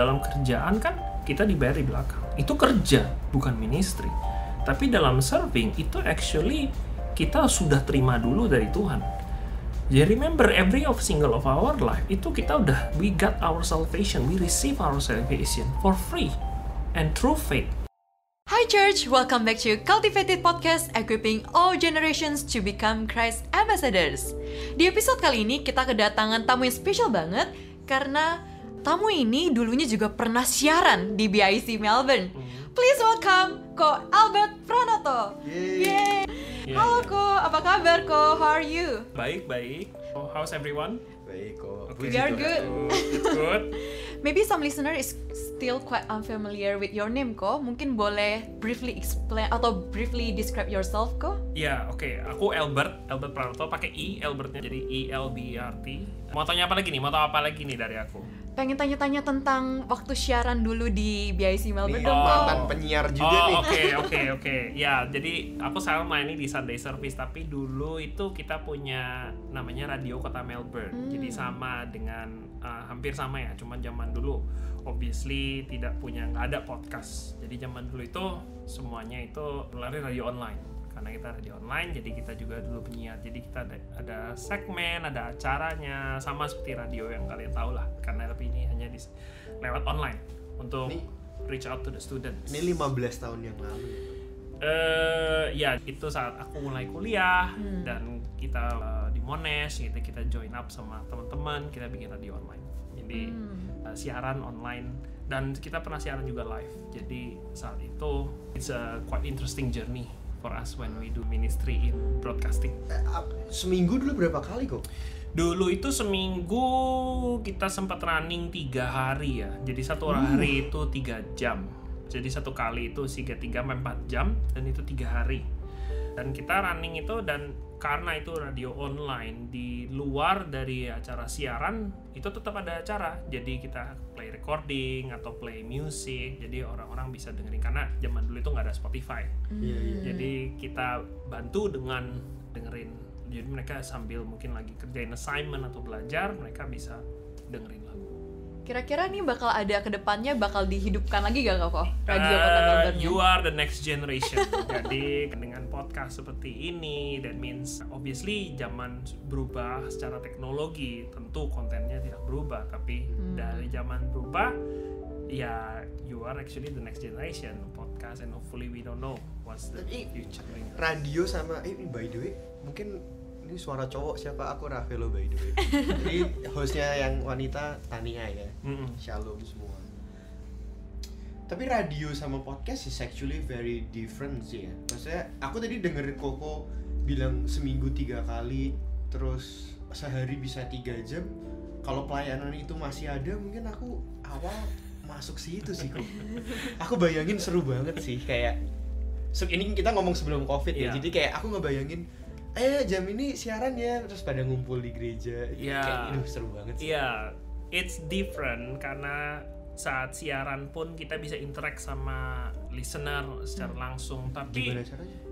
dalam kerjaan kan kita dibayar di belakang. Itu kerja bukan ministry. Tapi dalam serving itu actually kita sudah terima dulu dari Tuhan. Jadi remember every of single of our life itu kita udah we got our salvation we receive our salvation for free and through faith. Hi church, welcome back to Cultivated Podcast equipping all generations to become Christ ambassadors. Di episode kali ini kita kedatangan tamu yang spesial banget karena tamu ini dulunya juga pernah siaran di BIC Melbourne. Please welcome Ko Albert Pranoto. Yeay. Yeah, Halo yeah. Ko, apa kabar Ko? How are you? baik baik oh, how's everyone Baik kok. We are good. It's good Maybe some listener is still quite unfamiliar with your name Ko. Mungkin boleh briefly explain atau briefly describe yourself Ko? Ya, oke. Aku Albert, Albert Pranoto pakai I, Albertnya jadi E L B E R T. Mau tanya apa lagi nih? Mau tahu apa lagi nih dari aku? Pengen tanya-tanya tentang waktu siaran dulu di BIC Melbourne Nih, dong Ko. mantan penyiar juga nih. oh, oke, oke, oke. Ya, jadi aku sekarang main di Sunday Service, tapi dulu itu kita punya namanya Radio Kota Melbourne. Jadi sama dengan uh, hampir sama ya, cuman zaman dulu obviously tidak punya nggak ada podcast. Jadi zaman dulu itu semuanya itu lari radio online. Karena kita radio online, jadi kita juga dulu penyiar. Jadi kita ada, ada segmen, ada acaranya, sama seperti radio yang kalian tahu lah. Karena tapi ini hanya di, lewat online untuk Ini- reach out to the students. Ini 15 tahun yang lalu. ya, eh ya itu saat aku mulai kuliah Hmm. dan kita uh, di Monash gitu kita join up sama teman-teman kita bikin radio online jadi Hmm. uh, siaran online dan kita pernah siaran juga live jadi saat itu it's a quite interesting journey for us when we do ministry in broadcasting. Eh, seminggu dulu berapa kali kok? dulu itu seminggu kita sempat running tiga hari ya. Jadi satu hari itu tiga jam. Jadi satu kali itu tiga tiga empat jam dan itu tiga hari. Dan kita running itu dan karena itu radio online di luar dari acara siaran itu tetap ada acara jadi kita play recording atau play music jadi orang-orang bisa dengerin karena zaman dulu itu nggak ada Spotify iya. jadi kita bantu dengan dengerin. Jadi mereka sambil mungkin lagi kerjain assignment atau belajar, mereka bisa dengerin lagu. Kira-kira nih bakal ada ke depannya bakal dihidupkan lagi gak kok radio Eh, Kota Melbourne? you are the next generation. Jadi dengan podcast seperti ini, that means obviously zaman berubah secara teknologi, tentu kontennya tidak berubah, tapi Hmm. dari zaman berubah, ya you are actually the next generation podcast and hopefully we don't know what's the Tapi- future. bring. Radio sama eh, by the way, mungkin ini suara cowok siapa? Aku Ravelo by the way. Jadi hostnya yang wanita Tania ya. Mm-mm. Shalom semua. Tapi radio sama podcast is actually very different sih ya. Maksudnya aku tadi dengerin Koko bilang seminggu tiga kali, terus sehari bisa tiga jam. Kalau pelayanan itu masih ada, mungkin aku awal masuk situ sih kok. aku bayangin seru banget sih kayak ini kita ngomong sebelum covid ya. Iya. Jadi kayak aku ngebayangin eh jam ini siaran ya terus pada ngumpul di gereja Iya. kayak aduh, seru banget sih Iya, it's different karena saat siaran pun kita bisa interact sama listener secara langsung. Tapi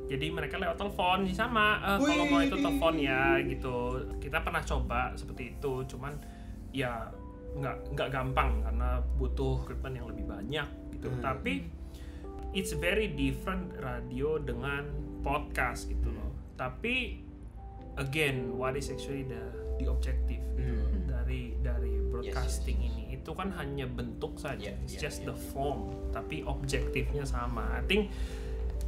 jadi mereka lewat telepon sama eh, kalau mau itu telepon ya gitu. Kita pernah coba seperti itu, cuman ya nggak nggak gampang karena butuh equipment yang lebih banyak gitu. Hmm. Tapi it's very different radio dengan podcast gitu loh. Tapi again, what is actually the the objective gitu Hmm. dari dari broadcasting yes, yes. ini itu kan hanya bentuk saja, Yeah, it's yeah, just yeah. the form, tapi objektifnya sama. I think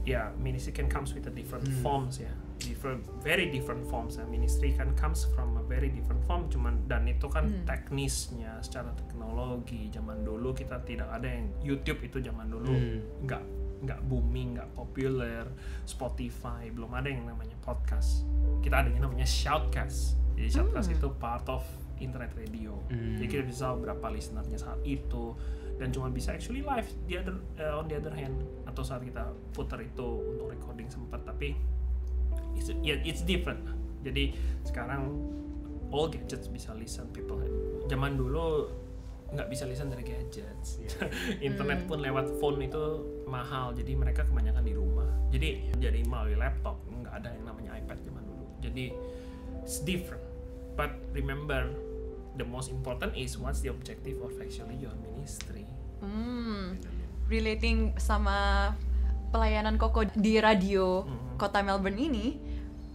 ya ministry can comes with a different Hmm. forms ya, different very different forms. Ya. Ministry kan comes from a very different form, cuman dan itu kan Hmm. teknisnya secara teknologi zaman dulu kita tidak ada yang YouTube itu zaman dulu Hmm. nggak nggak booming, nggak populer, Spotify belum ada yang namanya podcast. Kita adanya namanya shoutcast. Jadi shoutcast Hmm. itu part of internet radio. Hmm. Jadi kita bisa tahu berapa listenernya saat itu dan cuma bisa actually live the other uh, on the other hand atau saat kita putar itu untuk recording sempat tapi it's, ya it's different. Jadi sekarang all gadgets bisa listen people. Zaman dulu nggak bisa listen dari gadgets. Internet pun lewat phone itu mahal. Jadi mereka kebanyakan di rumah. Jadi jadi melalui laptop nggak ada yang namanya iPad zaman dulu. Jadi it's different. But remember the most important is what's the objective of actually your ministry. Hmm, relating sama pelayanan Koko di radio Hmm. kota Melbourne ini,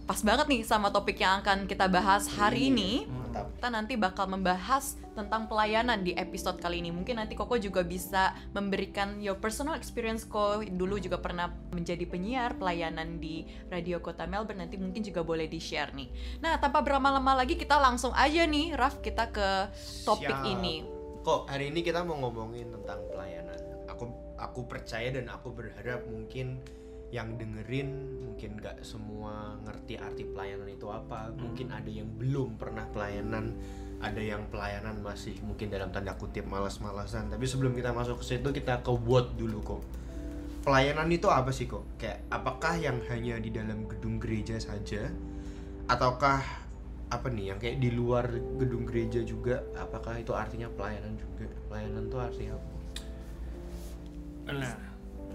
pas banget nih sama topik yang akan kita bahas hari ini. Mantap. Kita nanti bakal membahas tentang pelayanan di episode kali ini. Mungkin nanti Koko juga bisa memberikan your personal experience Ko dulu juga pernah menjadi penyiar pelayanan di radio kota Melbourne. Nanti mungkin juga boleh di-share nih. Nah, tanpa berlama-lama lagi kita langsung aja nih, Raf, kita ke topik Siap. ini. Kok hari ini kita mau ngomongin tentang pelayanan. Aku aku percaya dan aku berharap mungkin yang dengerin mungkin nggak semua ngerti arti pelayanan itu apa. Mungkin ada yang belum pernah pelayanan, ada yang pelayanan masih mungkin dalam tanda kutip malas-malasan. Tapi sebelum kita masuk ke situ kita ke what dulu kok. Pelayanan itu apa sih kok? Kayak apakah yang hanya di dalam gedung gereja saja ataukah apa nih yang kayak di luar gedung gereja juga apakah itu artinya pelayanan juga pelayanan itu artinya apa Nah,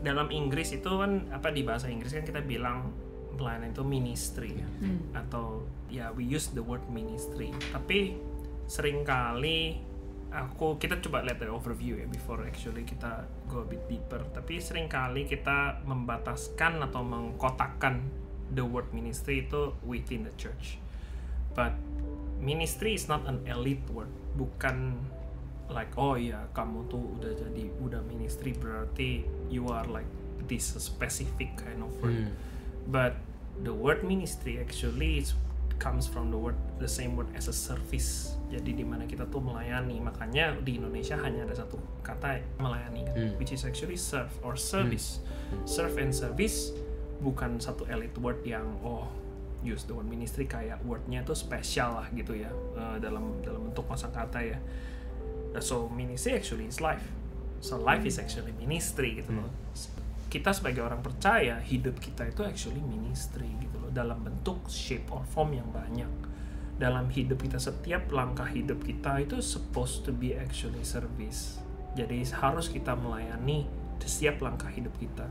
dalam Inggris itu kan apa di bahasa Inggris kan kita bilang pelayanan itu ministry ya. atau ya we use the word ministry. Tapi sering kali aku kita coba lihat dari overview ya before actually kita go a bit deeper. Tapi sering kali kita membataskan atau mengkotakkan the word ministry itu within the church. But ministry is not an elite word, bukan like oh ya kamu tuh udah jadi udah ministry berarti you are like this specific kind of word. But the word ministry actually is comes from the word the same word as a service. Jadi di mana kita tuh melayani. Makanya di Indonesia hanya ada satu kata melayani kan, Hmm. which is actually serve or service. Serve and service bukan satu elite word yang oh use the word ministry kayak wordnya tuh spesial lah gitu ya eh, dalam dalam bentuk kosakata ya. So ministry actually is life. So life is actually ministry gitu loh. Kita sebagai orang percaya hidup kita itu actually ministry gitu loh dalam bentuk shape or form yang banyak. Dalam hidup kita setiap langkah hidup kita itu supposed to be actually service. Jadi harus kita melayani setiap langkah hidup kita.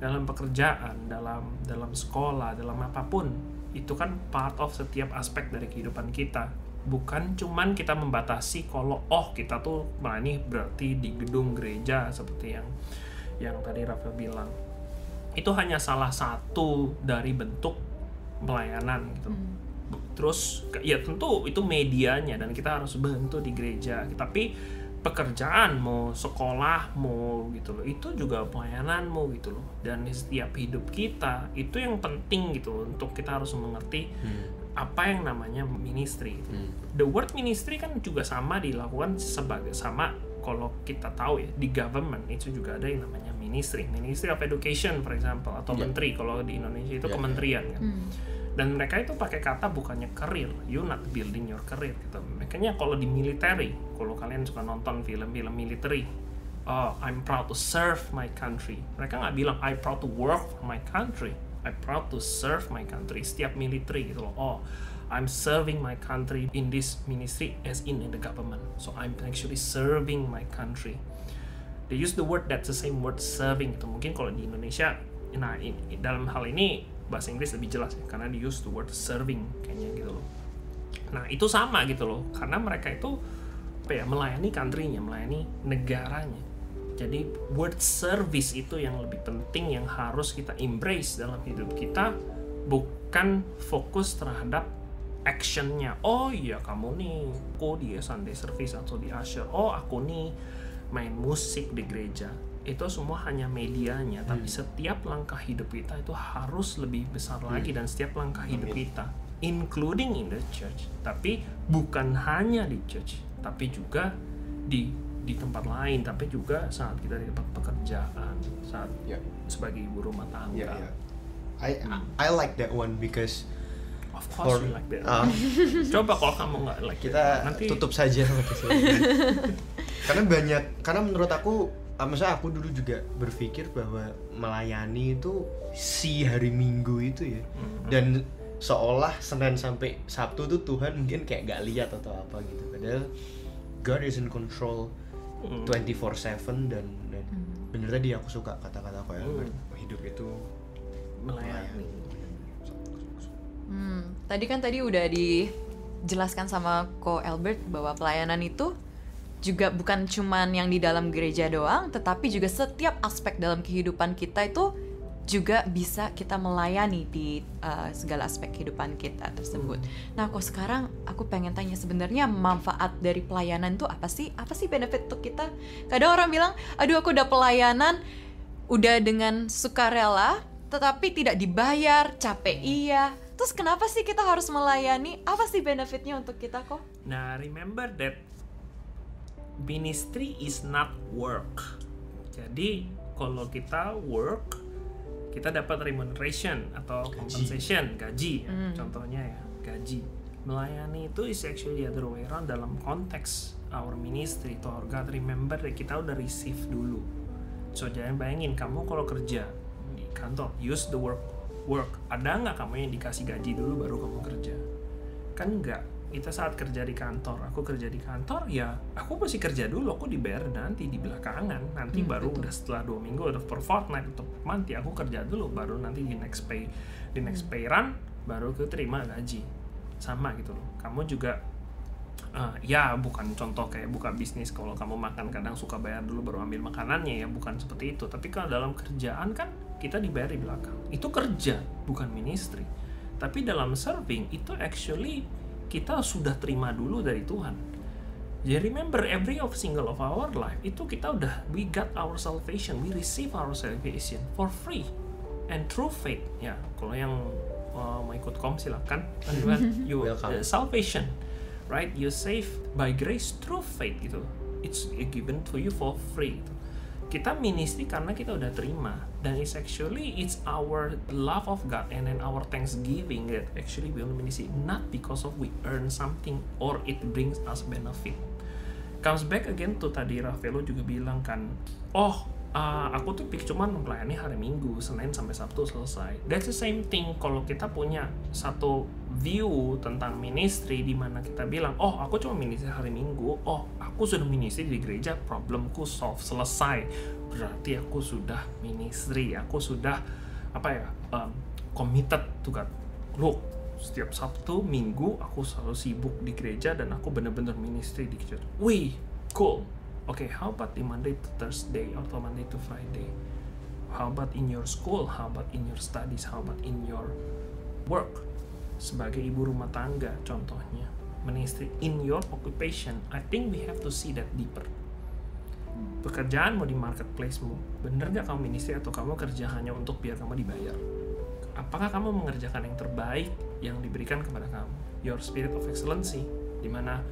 Dalam pekerjaan, dalam dalam sekolah, dalam apa pun itu kan part of setiap aspek dari kehidupan kita bukan cuman kita membatasi kalau oh kita tuh melayani berarti di gedung gereja seperti yang yang tadi Rafael bilang. Itu hanya salah satu dari bentuk pelayanan gitu. Terus ke- ya tentu itu medianya dan kita harus bantu di gereja. Tapi pekerjaan mau sekolah mau gitu loh itu juga pelayananmu gitu loh. Dan di setiap hidup kita itu yang penting gitu loh untuk kita harus mengerti apa yang namanya ministry. Gitu. the word ministry kan juga sama dilakukan sebagai sama kalau kita tahu ya di government itu juga ada yang namanya ministry. Ministry of education for example atau Ya. menteri. Kalau di Indonesia itu Ya, ya. kementerian kan. Dan mereka itu pakai kata bukannya career. You not building your career gitu. Makanya kalau di military kalau kalian suka nonton film-film military oh I'm proud to serve my country. Mereka nggak bilang I proud to work for my country I proud to serve my country setiap military gitu loh. Oh I'm serving my country in this ministry as in in the government. So I'm actually serving my country. They use the word that's the same word serving itu mungkin kalau di Indonesia nah ini, dalam hal ini bahasa Inggris lebih jelas ya karena di use the word serving kayaknya gitu loh. Nah itu sama gitu loh karena mereka itu apa ya melayani country-nya melayani negaranya jadi word service itu yang lebih penting yang harus kita embrace dalam hidup kita bukan fokus terhadap actionnya. Oh iya kamu nih aku di Sunday service atau di usher? Oh aku nih main musik di gereja. Itu semua hanya medianya tapi setiap langkah hidup kita itu harus lebih besar lagi dan setiap langkah hidup kita including in the church tapi bukan hanya di church tapi juga di di tempat lain tapi juga saat kita di tempat pekerjaan saat ya. sebagai ibu rumah tangga. Ya ya. I I like that one because of course for we like that. uh, coba kalau kamu nggak like kita that, nanti tutup saja. Karena banyak karena menurut aku ah, maksudnya aku dulu juga berpikir bahwa melayani itu si hari Minggu itu ya. Mhm. dan seolah Senin sampai Sabtu tuh Tuhan mungkin kayak gak lihat atau apa gitu. Padahal God is in control Hmm. 24/7 dan, dan bener tadi aku suka kata-kata aku Albert Hmm. hidup itu melayani Hmm, tadi kan tadi udah di jelaskan sama Ko Albert bahwa pelayanan itu juga bukan cuman yang di dalam gereja doang, tetapi juga setiap aspek dalam kehidupan kita itu juga bisa kita melayani di uh, segala aspek kehidupan kita tersebut. Nah, kok sekarang aku pengen tanya sebenarnya manfaat dari pelayanan itu apa sih? Apa sih benefit untuk kita? Kadang orang bilang, "Aduh, aku udah pelayanan udah dengan sukarela, tetapi tidak dibayar, capek iya." Terus kenapa sih kita harus melayani? Apa sih benefitnya untuk kita kok? Nah, remember that ministry is not work. Jadi, kalau kita work, kita dapat remuneration atau compensation gaji ya, Hmm. contohnya ya gaji. Melayani itu is actually the other way around dalam konteks our ministry to our God remember that kita udah receive dulu. So jangan bayangin kamu kalau kerja di kantor use the work work. Ada nggak kamu yang dikasih gaji dulu baru kamu kerja? Kan enggak kita saat kerja di kantor. Aku kerja di kantor ya aku masih kerja dulu. Aku dibayar nanti di belakangan. Nanti Hmm, baru betul. udah setelah dua minggu atau per fortnight atau per month ya aku kerja dulu baru nanti di next pay di next Hmm. pay run baru aku terima gaji. Sama gitu loh. Kamu juga eh, ya bukan contoh kayak buka bisnis. Kalau kamu makan kadang suka bayar dulu baru ambil makanannya ya bukan seperti itu. Tapi kalau dalam kerjaan kan kita dibayar di belakang. Itu kerja bukan ministry. Tapi dalam serving itu actually kita sudah terima dulu dari Tuhan. Jadi remember every of single of our life itu kita udah we got our salvation we receive our salvation for free and through faith. Ya kalau yang uh, mau ikut kom silakan. Kan you Welcome. uh, salvation right? You saved by grace through faith gitu. It's given to you for free gitu. Kita ministry karena kita udah terima. Dan it's actually it's our love of God and then our thanksgiving that actually we only ministry not because of we earn something or it brings us benefit. Comes back again to tadi Rafaelo juga bilang kan oh uh, aku tuh pik cuman melayani hari Minggu Senin sampai Sabtu selesai. That's the same thing kalau kita punya satu view tentang ministry di mana kita bilang oh aku cuma ministry hari Minggu. Oh aku sudah ministry di gereja problemku solve selesai. Berarti aku sudah ministry aku sudah apa ya um, committed to God. Look setiap Sabtu Minggu aku selalu sibuk di gereja dan aku bener-bener ministry di gereja. Wih cool Oke, how about di Monday to Thursday atau Monday to Friday? How about in your school? How about in your studies? How about in your work? Sebagai ibu rumah tangga contohnya, ministry in your occupation. I think we have to see that deeper. Pekerjaanmu di marketplace-mu, bener nggak kamu ministry atau kamu kerja hanya untuk biar kamu dibayar? Apakah kamu mengerjakan yang terbaik yang diberikan kepada kamu? Your spirit of excellency, di mana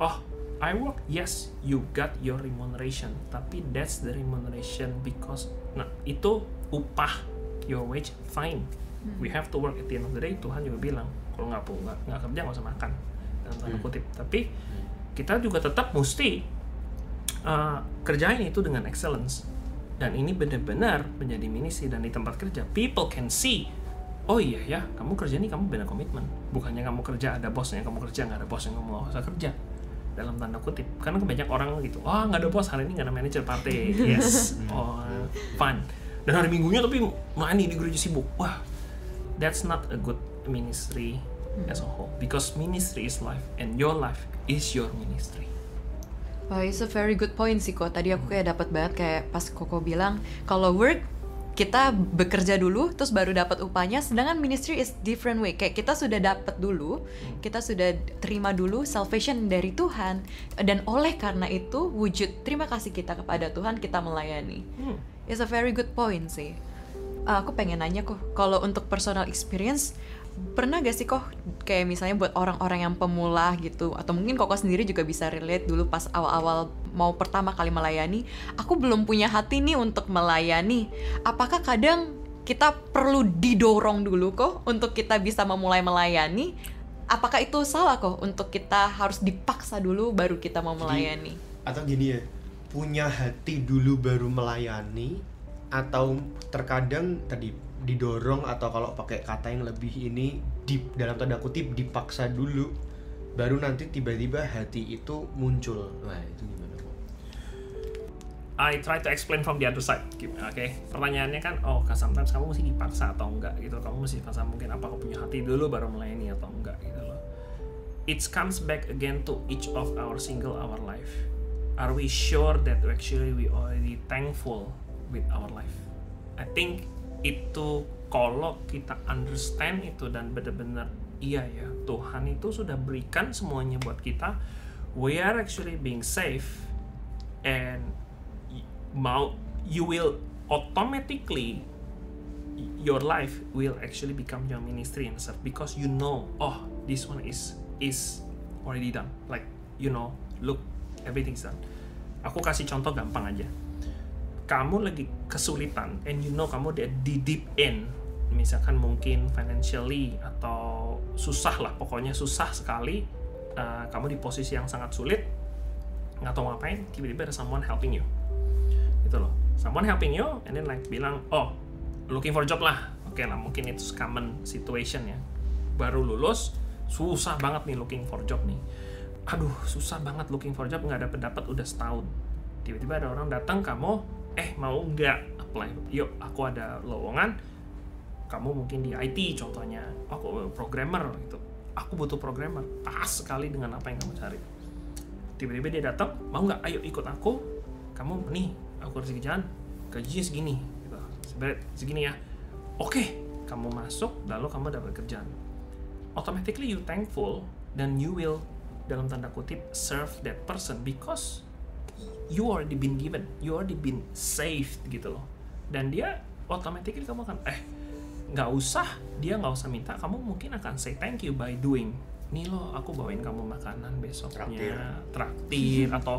oh I work, yes, you got your remuneration, tapi that's the remuneration because nah itu upah your wage fine. We have to work at the end of the day. Tuhan juga bilang kalau nggak pu- nggak nggak kerja nggak usah makan dalam tanda Hmm. kutip. Tapi kita juga tetap mesti uh, kerjain itu dengan excellence dan ini benar-benar menjadi misi dan di tempat kerja people can see oh iya ya kamu kerja nih kamu benar komitmen bukannya kamu kerja ada bosnya kamu kerja nggak ada bosnya kamu nggak usah kerja dalam tanda kutip. Karena banyak orang gitu wah nggak ada bos hari ini nggak ada manajer party. Yes. Oh fun. Dan hari minggunya tapi melayani di gereja sibuk. Wah that's not a good ministry as a whole. Because ministry is life and your life is your ministry. Wah, it's a very good point sih kok. Tadi aku kayak dapat banget kayak pas Koko bilang kalau work kita bekerja dulu terus baru dapat upahnya sedangkan ministry is different way kayak kita sudah dapat dulu kita sudah terima dulu salvation dari Tuhan dan oleh karena itu wujud terima kasih kita kepada Tuhan kita melayani Hmm. It's a very good point sih. Uh, aku pengen nanya kok, kalau untuk personal experience, pernah gak sih kok kayak misalnya buat orang-orang yang pemula gitu, atau mungkin koko sendiri juga bisa relate dulu pas awal-awal mau pertama kali melayani, aku belum punya hati nih untuk melayani. Apakah kadang kita perlu didorong dulu kok untuk kita bisa memulai melayani? Apakah itu salah kok untuk kita harus dipaksa dulu baru kita mau melayani? atau gini ya punya hati dulu baru melayani atau terkadang tadi didorong atau kalau pakai kata yang lebih ini di dalam tanda kutip dipaksa dulu baru nanti tiba-tiba hati itu muncul nah itu gimana kok I try to explain from the other side. Oke, pertanyaannya kan, oh, sometimes kamu mesti dipaksa atau enggak gitu. Kamu mesti paksa mungkin apa kamu punya hati dulu baru melayani atau enggak gitu loh. it comes back again to each of our single our life. Are we sure that actually we already thankful with our life? I think itu kalau kita understand itu dan benar-benar iya ya Tuhan itu sudah berikan semuanya buat kita we are actually being safe and mau you will automatically your life will actually become your ministry and stuff because you know oh this one is is already done. Like you know look everything's done. Aku kasih contoh gampang aja kamu lagi kesulitan and you know kamu di, deep end misalkan mungkin financially atau susah lah pokoknya susah sekali uh, kamu di posisi yang sangat sulit nggak tahu ngapain tiba-tiba ada someone helping you. Gitu loh. Someone helping you and then like bilang oh looking for job lah. Oke lah mungkin itu common situation ya. Baru lulus susah banget nih looking for job nih. Aduh susah banget looking for job nggak dapet dapat udah setahun. Tiba-tiba ada orang datang kamu eh mau nggak apply? Yuk aku ada lowongan. Kamu mungkin di IT contohnya. Aku programmer gitu. Aku butuh programmer. Pas sekali dengan apa yang kamu cari. Tiba-tiba dia datang mau nggak? Ayo ikut aku. Kamu nih aku kasih kerjaan. Gajinya segini. Gitu. Sebenarnya segini ya. Oke. Kamu masuk lalu kamu dapat kerjaan. Automatically you thankful dan you will dalam tanda kutip serve that person because you already been given you already been saved gitu loh. Dan dia automatically kamu akan eh nggak usah dia nggak usah minta kamu mungkin akan say thank you by doing. Nih loh aku bawain kamu makanan besoknya Traktir. traktir atau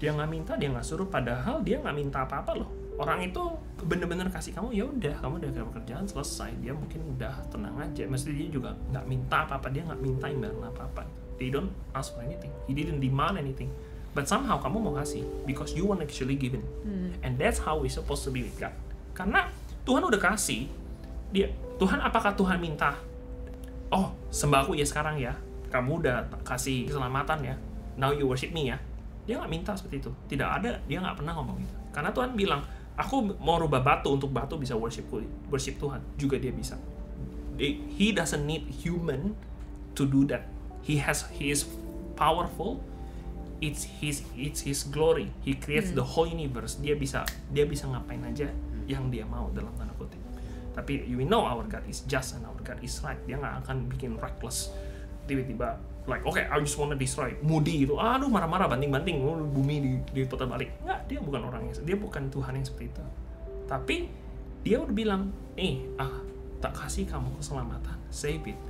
dia nggak minta dia nggak suruh padahal dia nggak minta apa apa loh. Orang itu bener-bener kasih kamu ya udah kamu udah kerjaan selesai. Dia mungkin udah tenang aja mesti dia juga nggak minta apa apa dia nggak minta imbalan apa apa they don't ask for anything. He didn't demand anything but somehow kamu mau kasih because you want actually given and that's how we supposed to be with God. Karena Tuhan udah kasih dia Tuhan apakah Tuhan minta? Oh sembah aku ya sekarang ya. Kamu udah kasih keselamatan ya. Now you worship me ya. Dia nggak minta seperti itu. Tidak ada dia nggak pernah ngomong itu. Karena Tuhan bilang aku mau rubah batu untuk batu bisa worship worship Tuhan. Juga dia bisa. He doesn't need human to do that. He has he is powerful it's his it's his glory. He creates the whole universe. Dia bisa dia bisa ngapain aja yang dia mau dalam tanda kutip. Tapi you know our God is just and our God is right. Dia nggak akan bikin reckless tiba-tiba like oke I just wanna destroy moody gitu aduh marah-marah banting-banting oh, bumi di diputar balik nggak dia bukan orang yang dia bukan Tuhan yang seperti itu. Tapi dia udah bilang eh ah tak kasih kamu keselamatan. Save it.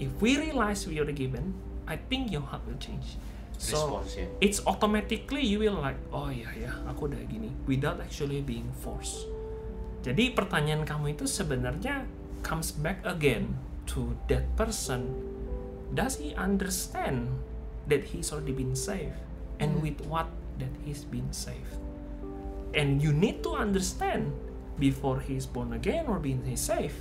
If we realize we are given I think your heart will change so Response ya. it's automatically you will like oh iya ya aku udah gini without actually being forced. Jadi pertanyaan kamu itu sebenarnya comes back again to that person. Does he understand that he's already been saved? And with what that he's been saved? And you need to understand before he's born again or being saved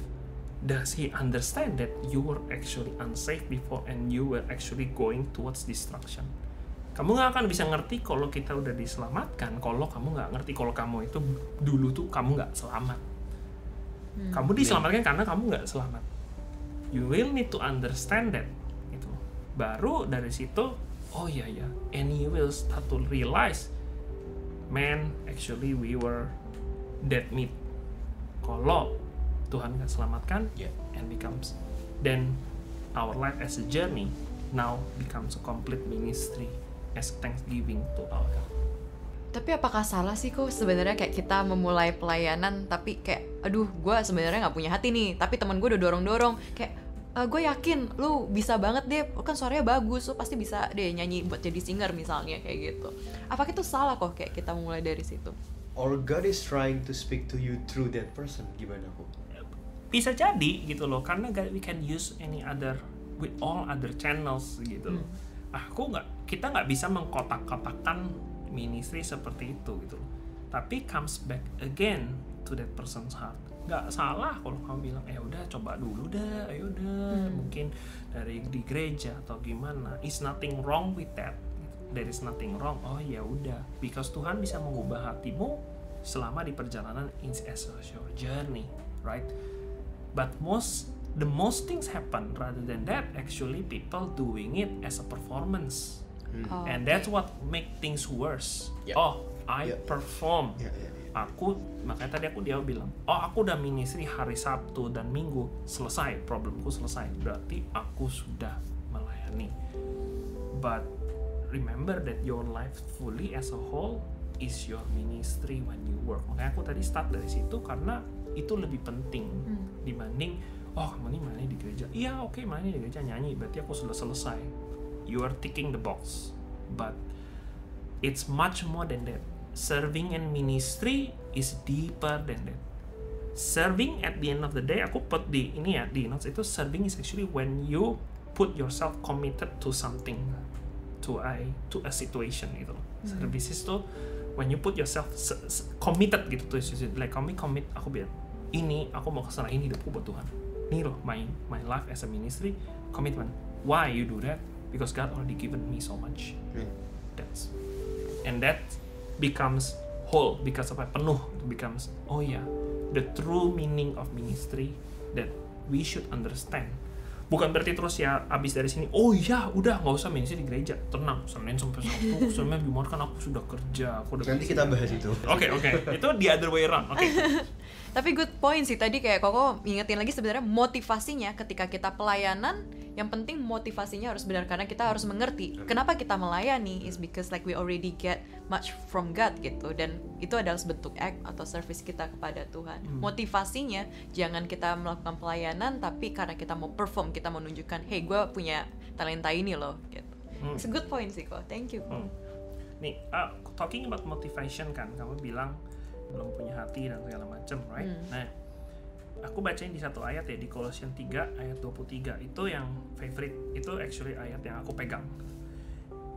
does he understand that you were actually unsafe before and you were actually going towards destruction? Kamu nggak akan bisa ngerti kalau kita udah diselamatkan kalau kamu nggak ngerti kalau kamu itu dulu tuh kamu nggak selamat. Kamu diselamatkan karena kamu nggak selamat. You will need to understand that gitu. Baru dari situ oh iya ya and you will start to realize man actually we were dead meat. Kalau Tuhan selamatkan Yeah. and becomes then our life as a journey now becomes a complete ministry as thanksgiving to our God. Tapi apakah salah sih kok sebenarnya kayak kita memulai pelayanan tapi kayak aduh gue sebenarnya nggak punya hati nih tapi teman gue udah dorong dorong kayak gue yakin lu bisa banget deh lu kan suaranya bagus lu pasti bisa deh nyanyi buat jadi singer misalnya kayak gitu apakah itu salah kok kayak kita mulai dari situ Or God is trying to speak to you through that person gimana kok? Bisa jadi gitu loh karena God, we can use any other with all other channels gitu loh. Aku nggak kita nggak bisa mengkotak-kotakan ministry seperti itu gitu loh. Tapi comes back again to that person's heart. Nggak salah kalau kamu bilang, eh udah coba dulu dah, ayo udah mungkin dari di gereja atau gimana. Is nothing wrong with that. There is nothing wrong. Oh ya udah, because Tuhan bisa mengubah hatimu selama di perjalanan in as your journey, right? But most the most things happen rather than that actually people doing it as a performance. Oh, and that's what make things worse. Yeah. oh I Yeah. perform. Ya, ya, ya. aku makanya tadi aku dia bilang oh aku udah ministry hari Sabtu dan Minggu selesai problemku selesai. Berarti aku sudah melayani. But remember that your life fully as a whole is your ministry when you work. Makanya aku tadi start dari situ karena itu lebih penting dibanding oh ini melayani di gereja iya oke melayani di gereja nyanyi berarti aku sudah selesai you are ticking the box but it's much more than that. Serving and ministry is deeper than that. Serving at the end of the day, aku put di ini ya di notes itu serving is actually when you put yourself committed to something, to a to a situation gitu. loh. Service itu when you put yourself se- se- committed gitu situation. Like kami commit, aku bilang ini aku mau keserahin hidupku buat Tuhan. Ini loh my my life as a ministry commitment. Why you do that? Because God already given me so much Hmm. that's and that becomes whole because apa penuh becomes oh ya the true meaning of ministry that we should understand bukan berarti terus ya abis dari sini oh ya udah nggak usah ministry di gereja tenang senin sampai sabtu senin jumat kan aku sudah kerja aku udah Nanti kita bahas itu. oke oke itu the other way around oke Tapi good point sih tadi kayak Koko ingetin lagi sebenarnya motivasinya ketika kita pelayanan yang penting motivasinya harus benar karena kita harus mengerti kenapa kita melayani is because like we already get much from God gitu dan itu adalah bentuk act atau service kita kepada Tuhan. Motivasinya jangan kita melakukan pelayanan tapi karena kita mau perform kita mau nunjukkan hey gue punya talenta ini loh gitu. Hmm. It's a good point sih kok. Thank you. Ko. Hmm. Nih, uh, talking about motivation kan, kamu bilang belum punya hati dan segala macem, right? Hmm. Nah, aku bacain di satu ayat ya di Kolosian 3 ayat 23 itu yang favorite, itu actually ayat yang aku pegang.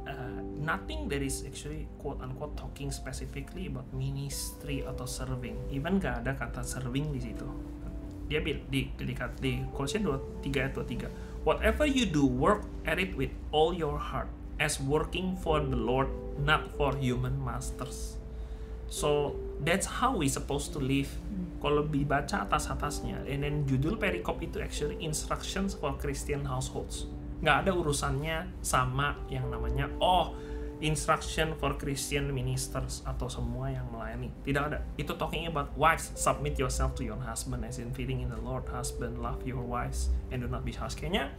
Uh, nothing that is actually quote unquote talking specifically about ministry atau serving. Even gak ada kata serving di situ. Dia bil di di, di, di Kolosian 2 3 ayat 23. Whatever you do, work at it with all your heart as working for the Lord, not for human masters. So that's how we supposed to live. Kalau dibaca atas-atasnya, and then judul perikop itu actually instructions for Christian households. Nggak ada urusannya sama yang namanya oh instruction for Christian ministers atau semua yang melayani. Tidak ada. Itu talking about wives submit yourself to your husband as in feeding in the Lord. Husband love your wives and do not be harsh. Kayaknya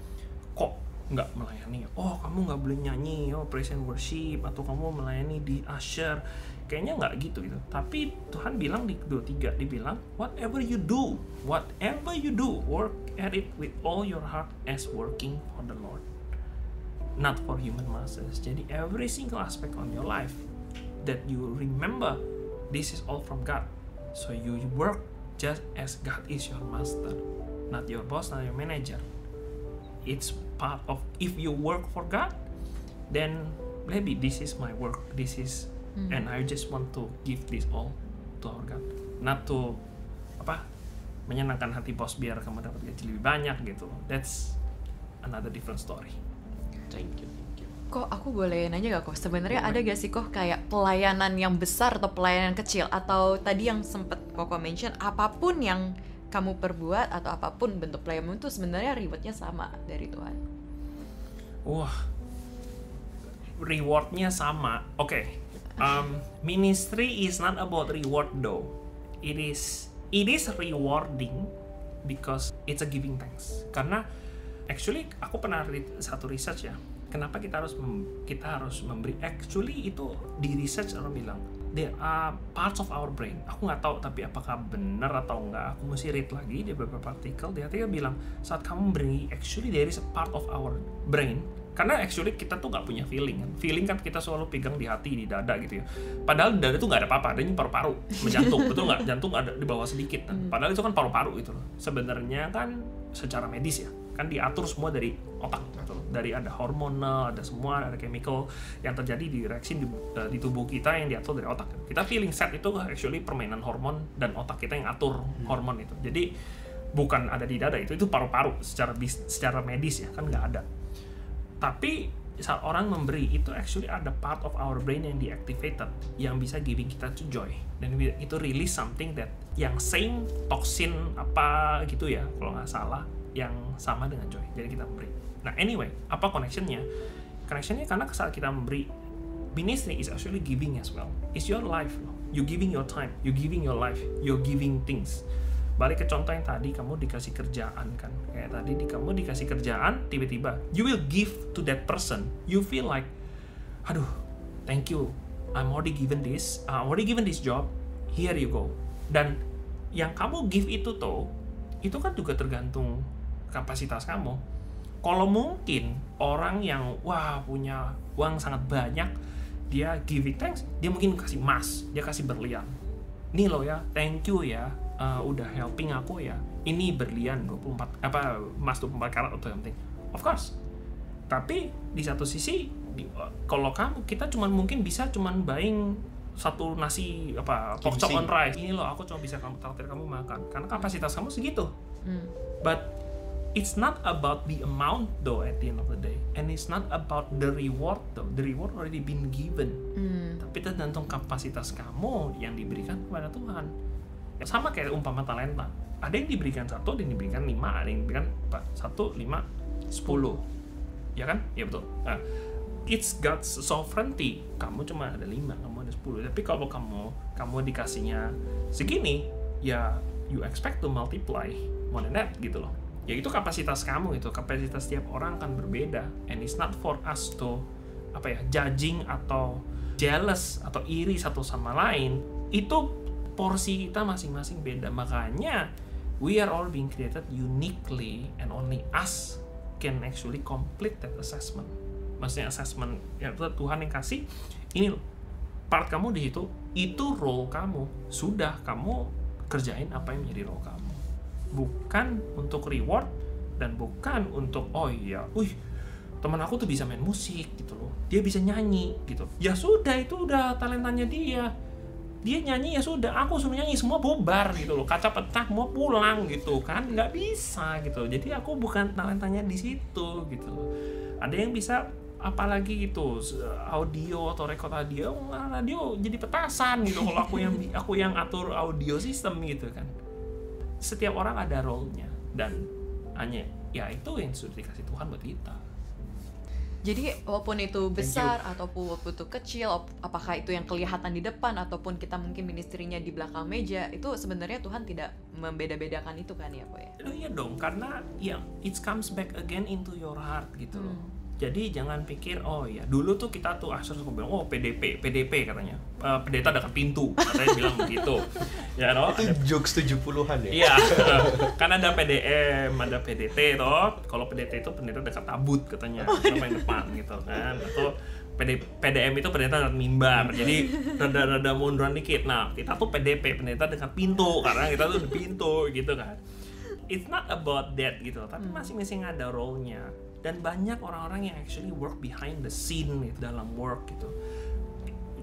kok nggak melayani oh kamu nggak boleh nyanyi oh praise and worship atau kamu melayani di usher kayaknya nggak gitu gitu. Tapi Tuhan bilang di kedua tiga dibilang whatever you do whatever you do work at it with all your heart as working for the Lord not for human masters jadi every single aspect on your life that you remember this is all from God. So you work just as God is your master not your boss not your manager. It's part of if you work for God then maybe this is my work this is and I just want to give this all to our God. Not to apa menyenangkan hati bos biar kamu dapat gaji lebih banyak gitu. That's another different story. Thank you, thank you. Kok aku boleh nanya gak kok? Sebenarnya ada gak sih kok kayak pelayanan yang besar atau pelayanan kecil? Atau tadi yang sempet Koko mention apa pun yang kamu perbuat atau apa pun bentuk pelayanan itu sebenarnya rewardnya sama dari Tuhan. wah. Rewardnya sama. Oke um, ministry is not about reward though. It is it is rewarding because it's a giving thanks. Karena actually aku pernah read satu research ya. Kenapa kita harus kita harus memberi actually itu di research orang bilang there are parts of our brain. Aku nggak tahu tapi apakah benar atau enggak aku mesti read lagi di beberapa artikel. Di artikel bilang saat kamu beri actually there is a part of our brain karena actually kita tuh nggak punya feeling kan. Feeling kan kita selalu pegang di hati di dada gitu ya. Padahal di dada tuh nggak ada apa-apa adanya paru-paru sama jantung betul nggak? Jantung ada di bawah sedikit. Kan padahal itu kan paru-paru gitu loh. Sebenarnya kan secara medis ya kan diatur semua dari otak gitu loh. dari ada hormonal ada semua ada chemical yang terjadi di reaksi di, eh, di tubuh kita yang diatur dari otak. Kita feeling sad itu actually permainan hormon dan otak kita yang atur hormon itu. Jadi bukan ada di dada itu itu paru-paru secara bis, secara medis ya kan nggak ada tapi saat orang memberi itu actually ada part of our brain yang deactivated yang bisa giving kita to joy. Dan itu release something that yang same toksin apa gitu ya kalau nggak salah yang sama dengan joy. Jadi kita memberi. Nah anyway apa connectionnya? Connectionnya karena saat kita memberi ministry is actually giving as well. It's your life you giving your time. You giving your life. You're giving things. Balik ke contoh yang tadi kamu dikasih kerjaan kan kayak tadi di kamu dikasih kerjaan tiba-tiba you will give to that person. You feel like aduh thank you. I'm already given this. I'm already given this job. Here you go. Dan yang kamu give itu tuh itu kan juga tergantung kapasitas kamu. Kalau mungkin orang yang wah punya uang sangat banyak dia giving thanks dia mungkin kasih emas dia kasih berlian. Nih lo ya thank you ya. Uh, udah helping aku ya ini berlian 24 apa emas 24 karat atau yang penting of course. Tapi di satu sisi di, kalau kamu kita cuman mungkin bisa cuman buying satu nasi apa pork Ginseng. on rice. Ini loh aku cuma bisa kamu traktir kamu makan. Karena kapasitas kamu segitu. Hmm. but it's not about the amount though at the end of the day. And it's not about the reward though. The reward already been given. Hmm. tapi tergantung kapasitas kamu yang diberikan kepada Tuhan. Sama kayak umpama talenta ada yang diberikan satu ada yang diberikan lima ada yang diberikan apa satu lima sepuluh. Ya kan? Ya betul. Nah, it's God's sovereignty. Kamu cuma ada lima kamu ada sepuluh. Tapi kalau kamu kamu dikasihnya segini ya you expect to multiply more than that gitu loh. Ya itu kapasitas kamu itu. Kapasitas setiap orang kan berbeda. And it's not for us to apa ya judging atau jealous atau iri satu sama lain. Itu porsi kita masing-masing beda. Makanya we are all being created uniquely and only us can actually complete that assessment. Maksudnya assessment ya Tuhan yang kasih. Ini part kamu di situ itu role kamu. Sudah kamu kerjain apa yang menjadi role kamu. Bukan untuk reward dan bukan untuk oh iya wih teman aku tuh bisa main musik gitu loh. Dia bisa nyanyi gitu. Ya sudah itu udah talentanya dia dia nyanyi ya sudah aku suruh nyanyi semua bubar gitu loh. Kaca pecah mau pulang gitu kan. Nggak bisa gitu. Jadi aku bukan talentanya di situ gitu loh. Ada yang bisa apalagi gitu audio atau record audio radio jadi petasan gitu. Kalau aku yang aku yang atur audio sistem gitu kan. Setiap orang ada role-nya. Dan hanya ya itu yang sudah dikasih Tuhan buat kita Jadi walaupun itu besar ataupun walaupun itu kecil, apakah itu yang kelihatan di depan ataupun kita mungkin ministrinya di belakang meja, itu sebenarnya Tuhan tidak membeda-bedakan itu kan ya, Pak ya? Oh iya dong, karena ya it comes back again into your heart gitu loh. Hmm. Jadi jangan pikir oh ya dulu tuh kita tuh Asher suka bilang oh PDP, PDP katanya. Eh, pendeta dekat pintu, katanya bilang begitu. Ya no, Itu ada jokes 70-an ya? Iya, kan ada PDM, ada PDT toh. Kalau PDT itu pendeta dekat tabut katanya, sama yang depan gitu kan. Atau PD, PDM itu pendeta dekat mimbar, jadi rada-rada munduran dikit. Nah, kita tuh PDP, pendeta dekat pintu, karena kita tuh di pintu gitu kan. It's not about that gitu, tapi masing-masing ada role-nya. Dan banyak orang-orang yang actually work behind the scene gitu, dalam work gitu.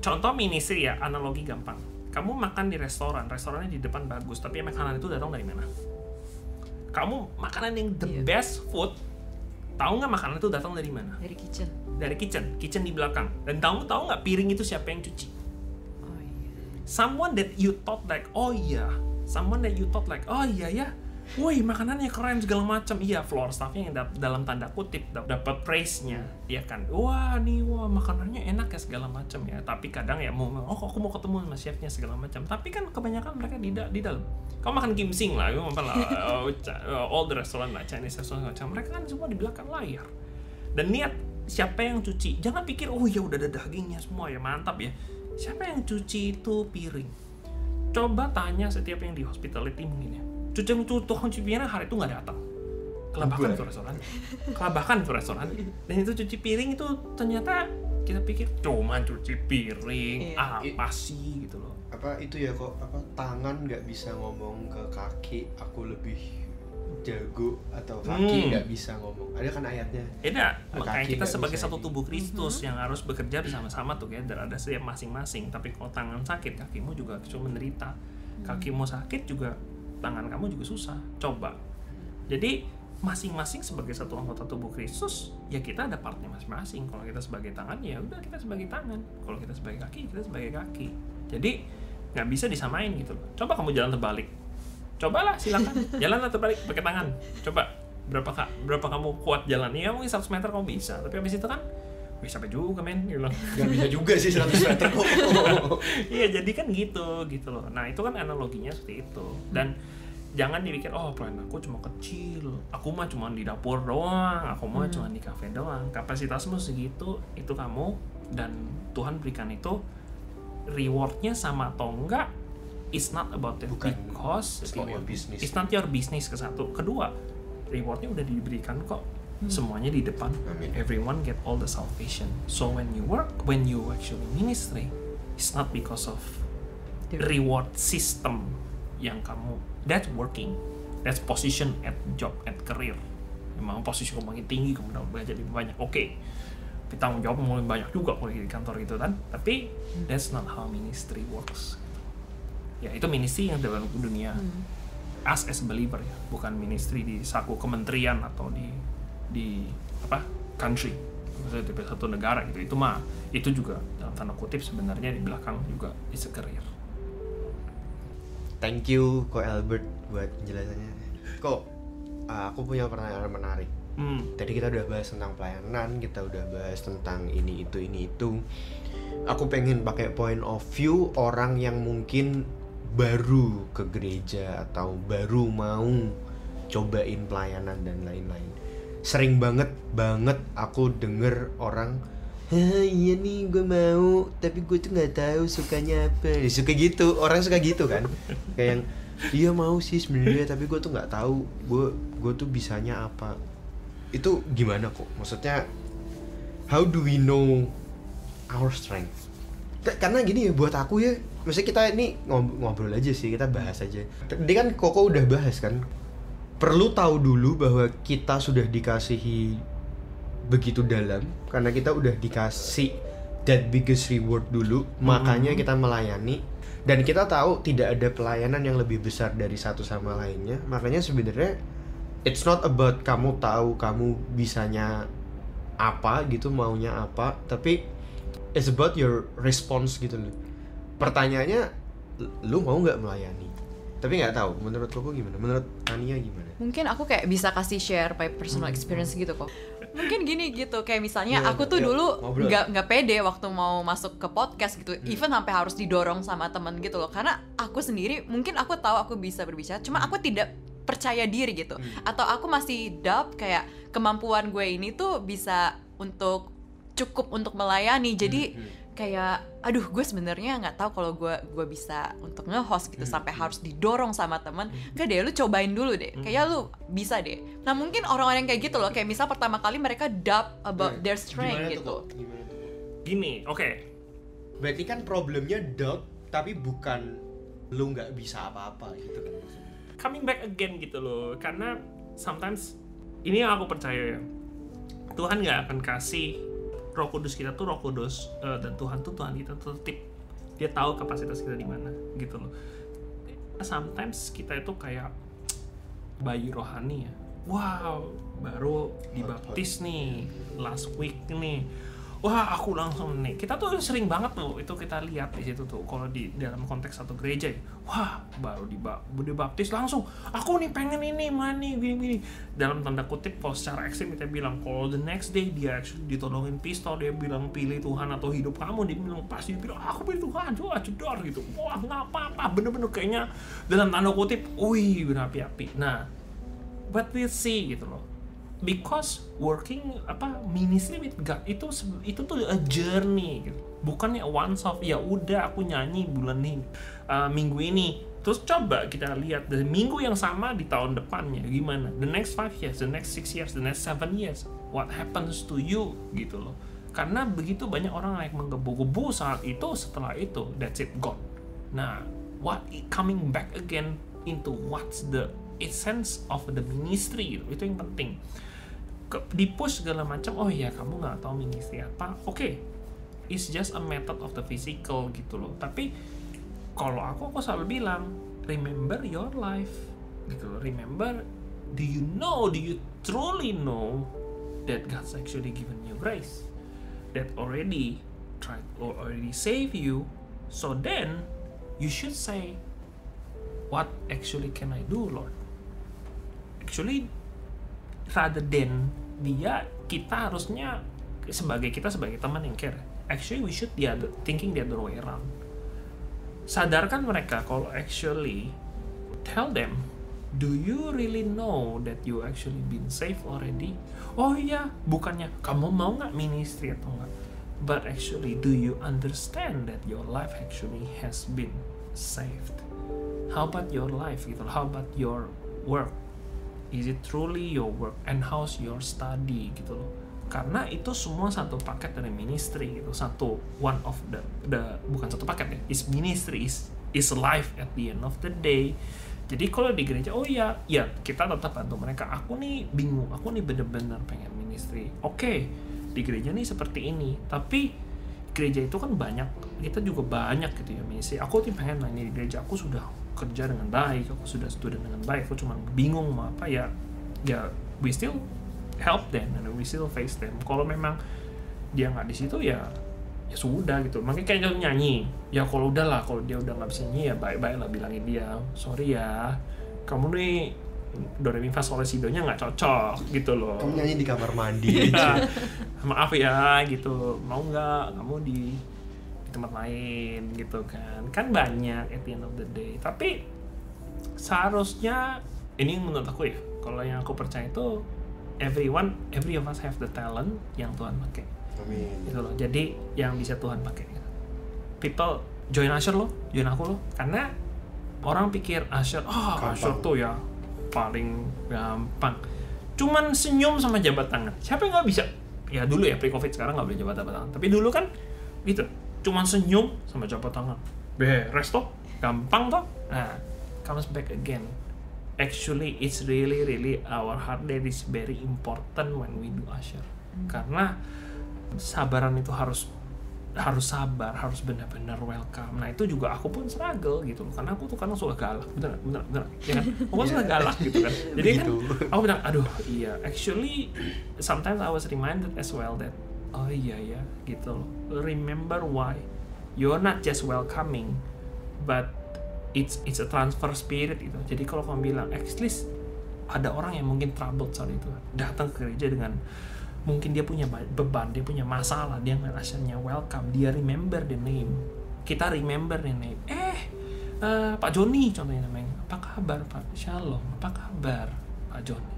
Contoh ministry ya analogi gampang. Kamu makan di restoran restorannya di depan bagus tapi makanan itu datang dari mana? Kamu makanan yang the Iya. best food tahu nggak makanan itu datang dari mana? Dari kitchen. dari kitchen kitchen di belakang. Dan kamu tahu nggak piring itu siapa yang cuci? Oh iya. someone that you thought like oh iya. Someone that you thought like oh iya ya Woi makanannya keren segala macam. Iya floor staffnya yang dap- dalam tanda kutip dap- dapat praise nya ya kan? Wah nih wah makanannya enak ya segala macam ya. Tapi kadang ya mau oh aku mau ketemu sama chefnya segala macam. Tapi kan kebanyakan mereka di da- di dalam. Kamu makan kimsing lah kamu makan lah oh, Ca- oh, all the restaurant lah Chinese restaurant macam. Mereka kan semua di belakang layar. Dan niat siapa yang cuci? Jangan pikir oh ya udah ada dagingnya semua ya mantap ya. Siapa yang cuci itu piring? Coba tanya setiap yang di hospitality mungkin ya cuci cuci tukang cuci piring hari itu nggak datang. Kelabakan itu restoran. Kelabakan itu restoran. Dan itu cuci piring itu ternyata kita pikir cuma cuci piring Iya. apa sih? Gitu loh. Apa itu ya kok apa tangan nggak bisa ngomong ke kaki aku lebih jago atau kaki Hmm. nggak bisa ngomong. Ada kan ayatnya? Kaki makanya kita sebagai satu tubuh Kristus yang harus bekerja bersama-sama together. Ada setiap masing-masing. Tapi kalau tangan sakit, kakimu juga cuma menderita. Kakimu sakit juga tangan kamu juga susah. Coba. Jadi masing-masing sebagai satu anggota tubuh Kristus, ya kita ada partnya masing-masing. Kalau kita sebagai tangan, ya udah kita sebagai tangan. Kalau kita sebagai kaki, kita sebagai kaki. Jadi nggak bisa disamain gitu loh. Coba kamu jalan terbalik. Cobalah silakan jalan terbalik pakai tangan. Coba berapa ka, berapa kamu kuat jalan ya mungkin 100 meter kamu bisa tapi habis itu kan bisa sampai juga men. Gitu loh Gak bisa juga sih 100 meter kok. iya jadi kan gitu gitu loh. Nah itu kan analoginya seperti itu. Dan jangan dipikir oh plan aku cuma kecil. Aku mah cuma di dapur doang. Aku mah cuma di kafe doang. Kapasitasmu segitu itu kamu. Dan Tuhan berikan itu rewardnya sama atau enggak it's not about it. Bukan, because it's not your business. it's not your business ke satu. Kedua rewardnya udah diberikan kok semuanya di depan. Amin. everyone get all the salvation. So when you work when you actually ministry it's not because of The- reward system yang kamu that's working. That's position at job at career. Memang posisi kamu makin tinggi kamu dapat belajar lebih banyak. Oke tapi tanggung jawab mulai banyak juga kalau di kantor gitu kan. Tapi that's not how ministry works. Ya itu ministry yang dalam dunia. Us as believer ya bukan ministry di saku kementerian atau di di apa country maksudnya di satu negara gitu itu mah itu juga dalam tanda kutip sebenarnya di belakang juga is a career Thank you Ko Albert buat penjelasannya. Kok uh, aku punya pertanyaan menarik. hmm Tadi kita udah bahas tentang pelayanan, kita udah bahas tentang ini itu ini itu. Aku pengen pakai point of view orang yang mungkin baru ke gereja atau baru mau cobain pelayanan dan lain-lain. Sering banget banget aku denger orang iya nih gue mau tapi gue tuh nggak tahu sukanya apa. Ya, suka gitu orang suka gitu kan. Kayak yang iya mau sih sebenarnya tapi gue tuh nggak tahu gue gue tuh bisanya apa. Itu gimana kok? Maksudnya how do we know our strength? Ka- karena gini ya buat aku ya maksudnya kita ini ngob- ngobrol aja sih kita bahas aja. Tadi kan koko udah bahas kan perlu tahu dulu bahwa kita sudah dikasihi begitu dalam karena kita udah dikasih that biggest reward dulu makanya kita melayani. Dan kita tahu tidak ada pelayanan yang lebih besar dari satu sama lainnya. Makanya sebenarnya it's not about kamu tahu kamu bisanya apa gitu maunya apa tapi it's about your response gitu loh. Pertanyaannya lu mau nggak melayani tapi nggak tahu menurut koko gimana menurut Ania gimana Mungkin aku kayak bisa kasih share by personal experience gitu kok. Mungkin gini gitu, kayak misalnya Gimana? aku tuh Yuk, dulu nggak nggak pede waktu mau masuk ke podcast gitu, even sampai harus didorong sama temen gitu loh. Karena aku sendiri mungkin aku tahu aku bisa berbicara, cuma aku tidak percaya diri gitu. Atau aku masih doubt kayak kemampuan gue ini tuh bisa untuk cukup untuk melayani. Jadi kayak aduh gue sebenarnya nggak tahu kalau gue gue bisa untuk nge-host gitu sampai harus didorong sama temen. Enggak deh lu cobain dulu deh. Kayak lu bisa deh. Nah mungkin orang-orang yang kayak gitu loh kayak misal pertama kali mereka doubt about their strength Gimana tuh, gitu? Gimana tuh, gini oke. Berarti kan problemnya doubt tapi bukan lu nggak bisa apa-apa gitu kan coming back again gitu loh karena sometimes ini yang aku percaya ya. Tuhan nggak akan kasih Roh Kudus kita tuh Roh Kudus eh, dan Tuhan tuh Tuhan kita tuh tip dia tahu kapasitas kita di mana gitu loh. Sometimes kita itu kayak bayi rohani ya. Wow baru dibaptis nih last week nih wah aku langsung nih. Kita tuh sering banget tuh itu kita lihat di situ tuh kalau di dalam konteks satu gereja ya. Wah baru diba dibaptis langsung. Aku nih pengen ini mana nih gini gini. Dalam tanda kutip kalau secara ekstrim kita bilang kalau the next day dia actually ditolongin pistol dia bilang pilih Tuhan atau hidup kamu. Dia bilang pasti dia bilang aku pilih Tuhan coba cedor gitu. Wah nggak apa-apa. Bener-bener kayaknya dalam tanda kutip wih berapi-api. Nah but we'll see gitu loh because working apa ministry with God itu itu tuh a journey gitu. bukannya once off ya udah aku nyanyi bulan ini uh, minggu ini. Terus coba kita lihat dari minggu yang sama di tahun depannya gimana? The next five years the next six years the next seven years what happens to you gitu loh. Karena begitu banyak orang yang menggebu-gebu saat itu setelah itu that's it gone. Nah what coming back again into what's the essence of the ministry itu yang penting. Ke, di push segala macam oh iya kamu nggak tahu ministry apa. Oke it's just a method of the physical gitu loh. Tapi kalau aku aku selalu bilang remember your life. Gitu loh remember do you know do you truly know that God's actually given you grace? That already tried or already save you. So then you should say what actually can I do Lord actually rather than dia kita harusnya sebagai kita sebagai teman yang care. Actually we should the thinking the other way around. Sadarkan mereka kalau actually tell them do you really know that you actually been saved already? Oh iya bukannya kamu mau nggak ministry atau enggak but actually do you understand that your life actually has been saved? How about your life? Gitu how about your work is it truly your work and how's your study gitu loh. Karena itu semua satu paket dari ministry gitu satu one of the the bukan satu paket ya is ministry is is life at the end of the day. Jadi kalau di gereja oh ya ya kita tetap bantu mereka. Aku nih bingung aku nih bener-bener pengen ministry. Oke di gereja nih seperti ini. Tapi gereja itu kan banyak kita juga banyak gitu ya ministry. Aku tuh pengen ini di gereja aku sudah kerja dengan baik aku sudah student dengan baik aku cuma bingung mau apa ya ya we still help them and we still face them. Kalau memang dia nggak di situ ya ya sudah gitu. Makanya kayak nyanyi ya kalau udah lah kalau dia udah nggak bisa nyanyi ya baik-baik lah bilangin dia sorry ya kamu nih do re mi fa sol la si do nya nggak cocok gitu loh. Kamu nyanyi di kamar mandi. Iya. maaf ya gitu. Mau nggak kamu di tempat lain gitu kan. Kan banyak at the end of the day. Tapi seharusnya ini menurut aku ya kalau yang aku percaya itu everyone every of us have the talent yang Tuhan pakai. Amin. Gitu loh. Jadi yang bisa Tuhan pakai gitu. people join Asher lo join aku lo. Karena orang pikir Asher oh Gampang. Asher tuh ya paling gampang. Cuman senyum sama jabat tangan siapa yang nggak bisa? Ya dulu ya pre covid sekarang nggak boleh jabat tangan tapi dulu kan gitu cuman senyum sama jabat tangan. Beres toh? Gampang toh? Nah comes back again. Actually it's really really our heart that is very important when we do Asher. Karena sabaran itu harus harus sabar harus benar-benar welcome. Nah itu juga aku pun struggle gitu loh. Karena aku tuh kadang suka galak. Bener bener bener. Ya kan? Aku kan suka galak gitu kan. Jadi kan Begitu. aku bilang aduh iya. Actually sometimes I was reminded as well that oh iya ya gitu loh. Remember why? You're not just welcoming but it's it's a transfer spirit gitu. Jadi kalau kamu bilang at least ada orang yang mungkin troubled saat itu. Datang ke gereja dengan mungkin dia punya ba- beban dia punya masalah dia ngeliat asalnya welcome dia remember the name. Kita remember the name. Eh eh, Pak Joni contohnya namanya. Apa kabar Pak? Shalom. Apa kabar Pak Joni?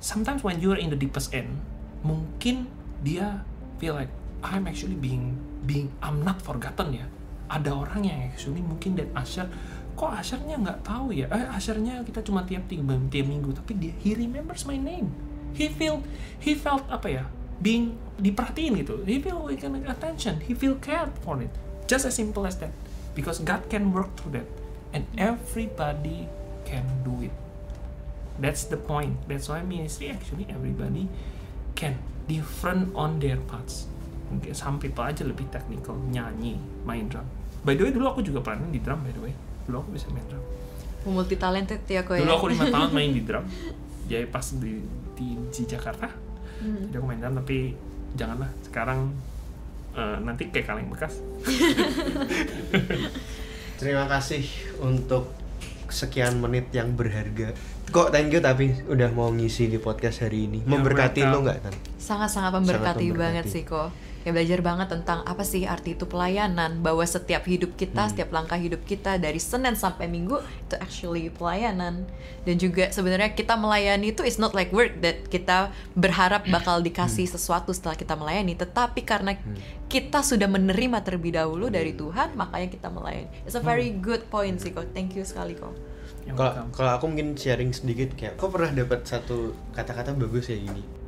Sometimes when you're in the deepest end mungkin dia feel like I'm actually being being I'm not forgotten ya. Ada orang yang actually mungkin dan Asher kok Ashernya nggak tahu ya? Eh Ashernya kita cuma tiap tiap, tiap minggu tapi dia he remembers my name. He feel he felt apa ya? Being diperhatiin gitu. He feel like an attention. He feel cared for it. Just as simple as that. Because God can work through that. And everybody can do it. That's the point. That's why ministry actually everybody can different on their parts. Mungkin some people aja lebih technical nyanyi, main drum. By the way dulu aku juga pernah di drum by the way. Dulu aku bisa main drum. multi talented ya kok ya Dulu aku lima tahun main di drum. Jadi pas di di, di Jakarta. Jadi aku main drum tapi janganlah sekarang eh, nanti kayak kaleng bekas. terima kasih untuk sekian menit yang berharga kok thank you tapi udah mau ngisi di podcast hari ini memberkati welcome. lo nggak tan sangat-sangat memberkati Sangat banget sih kok ya belajar banget tentang apa sih arti itu pelayanan bahwa setiap hidup kita Hmm. setiap langkah hidup kita dari Senin sampai Minggu itu actually pelayanan. Dan juga sebenarnya kita melayani itu is not like work that kita berharap bakal dikasih Hmm. sesuatu setelah kita melayani. Tetapi karena kita sudah menerima terlebih dahulu dari Hmm. Tuhan makanya kita melayani. It's a very good point sih kok thank you sekali kok kalau aku mungkin sharing sedikit kayak kok pernah dapat satu kata-kata bagus ya gini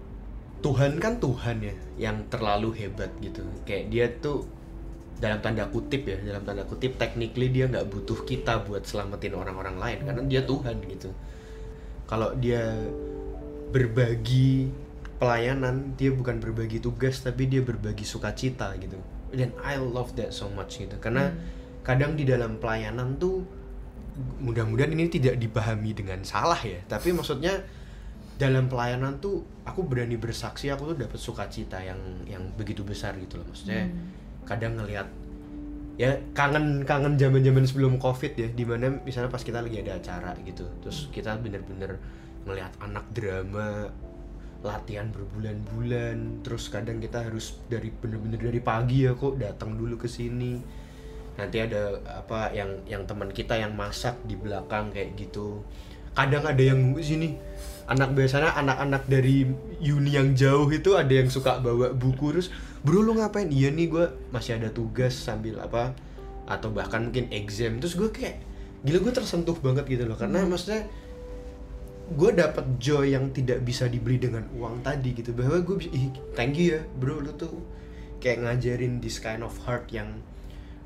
Tuhan kan Tuhan ya yang terlalu hebat gitu. Kayak dia tuh dalam tanda kutip ya dalam tanda kutip technically dia nggak butuh kita buat selamatin orang-orang lain karena dia Tuhan gitu. Kalau dia berbagi pelayanan dia bukan berbagi tugas tapi dia berbagi sukacita gitu. Dan I love that so much gitu. Karena kadang di dalam pelayanan tuh mudah-mudahan ini tidak dipahami dengan salah ya. Tapi maksudnya dalam pelayanan tuh aku berani bersaksi aku tuh dapat sukacita yang yang begitu besar gitu loh. Maksudnya kadang ngelihat ya kangen kangen zaman zaman sebelum covid ya di mana misalnya pas kita lagi ada acara gitu terus kita bener-bener ngelihat anak drama latihan berbulan-bulan terus kadang kita harus dari bener-bener dari pagi ya kok datang dulu ke sini. Nanti ada apa yang yang teman kita yang masak di belakang kayak gitu kadang ada yang sini. Anak biasanya anak-anak dari uni yang jauh itu ada yang suka bawa buku terus bro lu ngapain? Iya nih gue masih ada tugas sambil apa atau bahkan mungkin exam. Terus gue kayak gila gue tersentuh banget gitu loh. Karena maksudnya gue dapet joy yang tidak bisa dibeli dengan uang tadi gitu. Bahwa gue bisa ih thank you ya bro lu tuh kayak ngajarin this kind of heart yang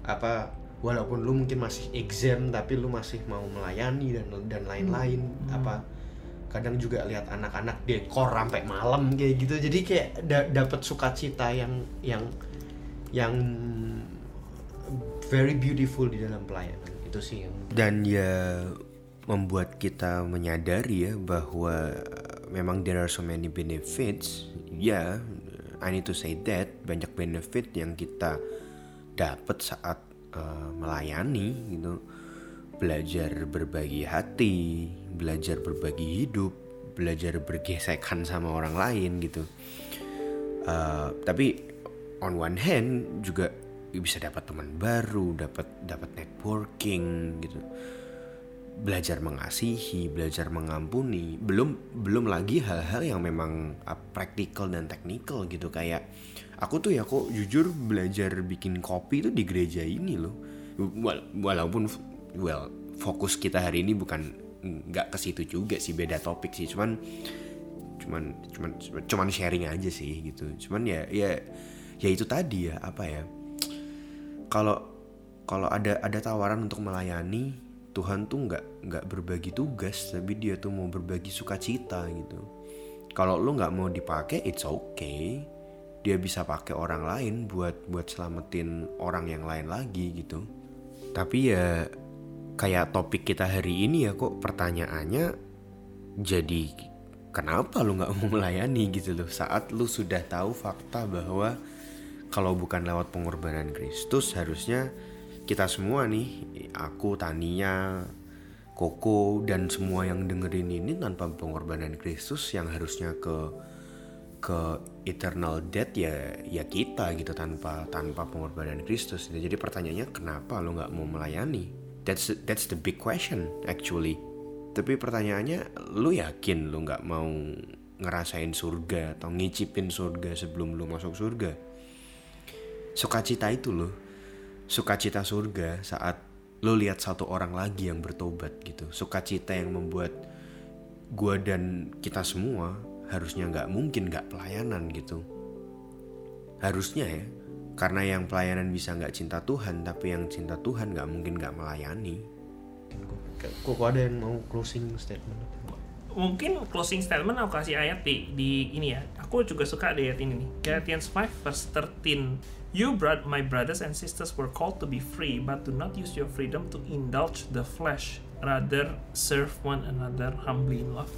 apa walaupun lu mungkin masih exam tapi lu masih mau melayani dan dan lain-lain. Apa kadang juga lihat anak-anak dekor sampai malam kayak gitu. Jadi kayak da dapat sukacita yang yang yang very beautiful di dalam pelayanan. Itu sih yang dan ya membuat kita menyadari ya bahwa memang there are so many benefits. Ya I need to say that banyak benefit yang kita dapat saat uh, melayani gitu. Belajar berbagi hati belajar berbagi hidup belajar bergesekan sama orang lain gitu. Uh, tapi on one hand juga bisa dapat teman baru dapat dapat networking gitu. Belajar mengasihi, belajar mengampuni, belum belum lagi hal-hal yang memang uh, praktikal dan teknikal gitu. Kayak aku tuh ya kok jujur belajar bikin kopi tuh di gereja ini loh. Wal- walaupun well fokus kita hari ini bukan nggak ke situ juga sih beda topik sih. Cuman cuman cuman cuman sharing aja sih gitu. Cuman ya ya ya itu tadi ya apa ya kalau kalau ada ada tawaran untuk melayani Tuhan tuh nggak nggak berbagi tugas tapi dia tuh mau berbagi sukacita gitu. Kalau lu nggak mau dipakai it's okay dia bisa pakai orang lain buat buat selamatin orang yang lain lagi gitu. Tapi ya kayak topik kita hari ini ya kok pertanyaannya jadi kenapa lu nggak mau melayani gitu loh. Saat lu sudah tahu fakta bahwa kalau bukan lewat pengorbanan Kristus harusnya kita semua nih aku Tania Koko dan semua yang dengerin ini tanpa pengorbanan Kristus yang harusnya ke ke eternal death ya ya kita gitu tanpa tanpa pengorbanan Kristus jadi pertanyaannya kenapa lo nggak mau melayani? That's that's the big question actually. Tapi pertanyaannya lu yakin lu nggak mau ngerasain surga atau ngicipin surga sebelum lu masuk surga? Sukacita itu loh. Sukacita surga saat lo lihat satu orang lagi yang bertobat gitu. Sukacita yang membuat gua dan kita semua harusnya nggak mungkin nggak pelayanan gitu. Harusnya ya karena yang pelayanan bisa nggak cinta Tuhan tapi yang cinta Tuhan nggak mungkin nggak melayani. Kok ada yang mau closing statement? Mungkin closing statement aku kasih ayat di, di ini ya. Aku juga suka di ayat ini nih. Galatians 5 verse 13 You bro- my brothers and sisters were called to be free but do not use your freedom to indulge the flesh. Rather serve one another humbly in love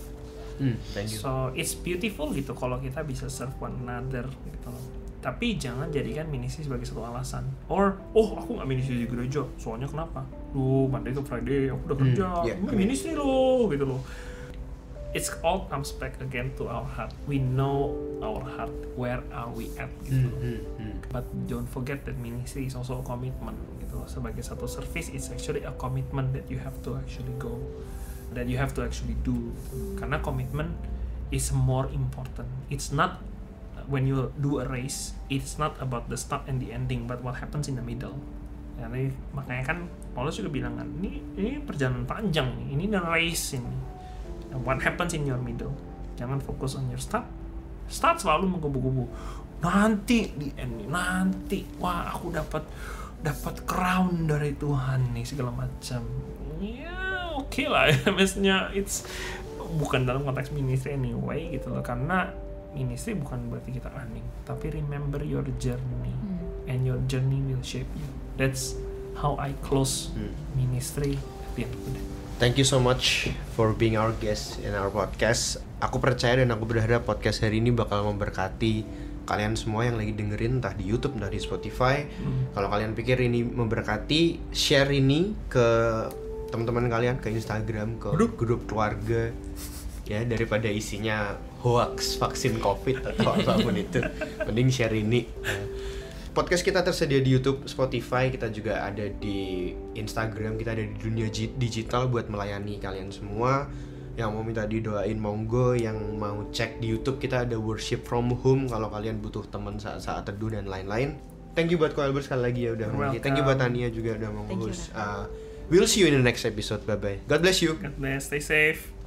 hmm, thank you So it's beautiful gitu kalau kita bisa serve one another gitu loh. Tapi jangan jadikan ministry sebagai satu alasan. Or oh aku nggak ministry di gereja, soalnya kenapa? Duh Monday to Friday aku udah Hmm, kerja, yeah, I mean- ministry loh gitu loh. It's all comes back again to our heart. We know our heart. Where are we at gitu. Hmm, loh. hmm, hmm. But don't forget that ministry is also a commitment gitu loh. Sebagai satu service, it's actually a commitment that you have to actually go, that you have to actually do. Karena commitment is more important. It's not when you do a race, it's not about the start and the ending, but what happens in the middle. Jadi makanya kan Paulus juga bilang kan, ini ini perjalanan panjang nih, ini the race ini. And what happens in your middle? Jangan fokus on your start. Start selalu mengkubu-kubu. Nanti di end nanti wah aku dapat dapat crown dari Tuhan nih segala macam. Ya oke lah ya, maksudnya it's bukan dalam konteks ministry anyway gitu loh. Karena ministry bukan berarti kita earning tapi remember your journey. And your journey will shape you. That's how I close Hmm. ministry at the end of the day. Thank you so much for being our guest in our podcast. Aku percaya dan aku berharap podcast hari ini bakal memberkati kalian semua yang lagi dengerin entah di YouTube entah di Spotify. Kalau kalian pikir ini memberkati, share ini ke teman-teman kalian ke Instagram, ke grup keluarga. ya daripada isinya hoax vaksin covid atau apa pun itu. Mending share ini. Podcast kita tersedia di YouTube Spotify kita juga ada di Instagram kita ada di dunia digital buat melayani kalian semua. Yang mau minta didoain monggo. Yang mau cek di YouTube kita ada worship from home kalau kalian butuh teman saat-saat teduh dan lain-lain. Thank you buat Ko Albert sekali lagi ya udah thank you buat. Tania juga udah mau Thank you, host. Uh, we'll see you in the next episode bye bye God bless you God bless, stay safe.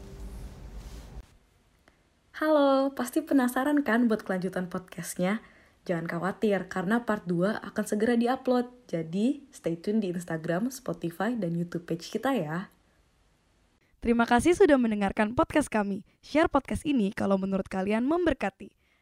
Halo, pasti penasaran kan buat kelanjutan podcastnya? Jangan khawatir, karena part 2 akan segera diupload. Jadi, stay tune di Instagram, Spotify, dan YouTube page kita ya. Terima kasih sudah mendengarkan podcast kami. Share podcast ini kalau menurut kalian memberkati.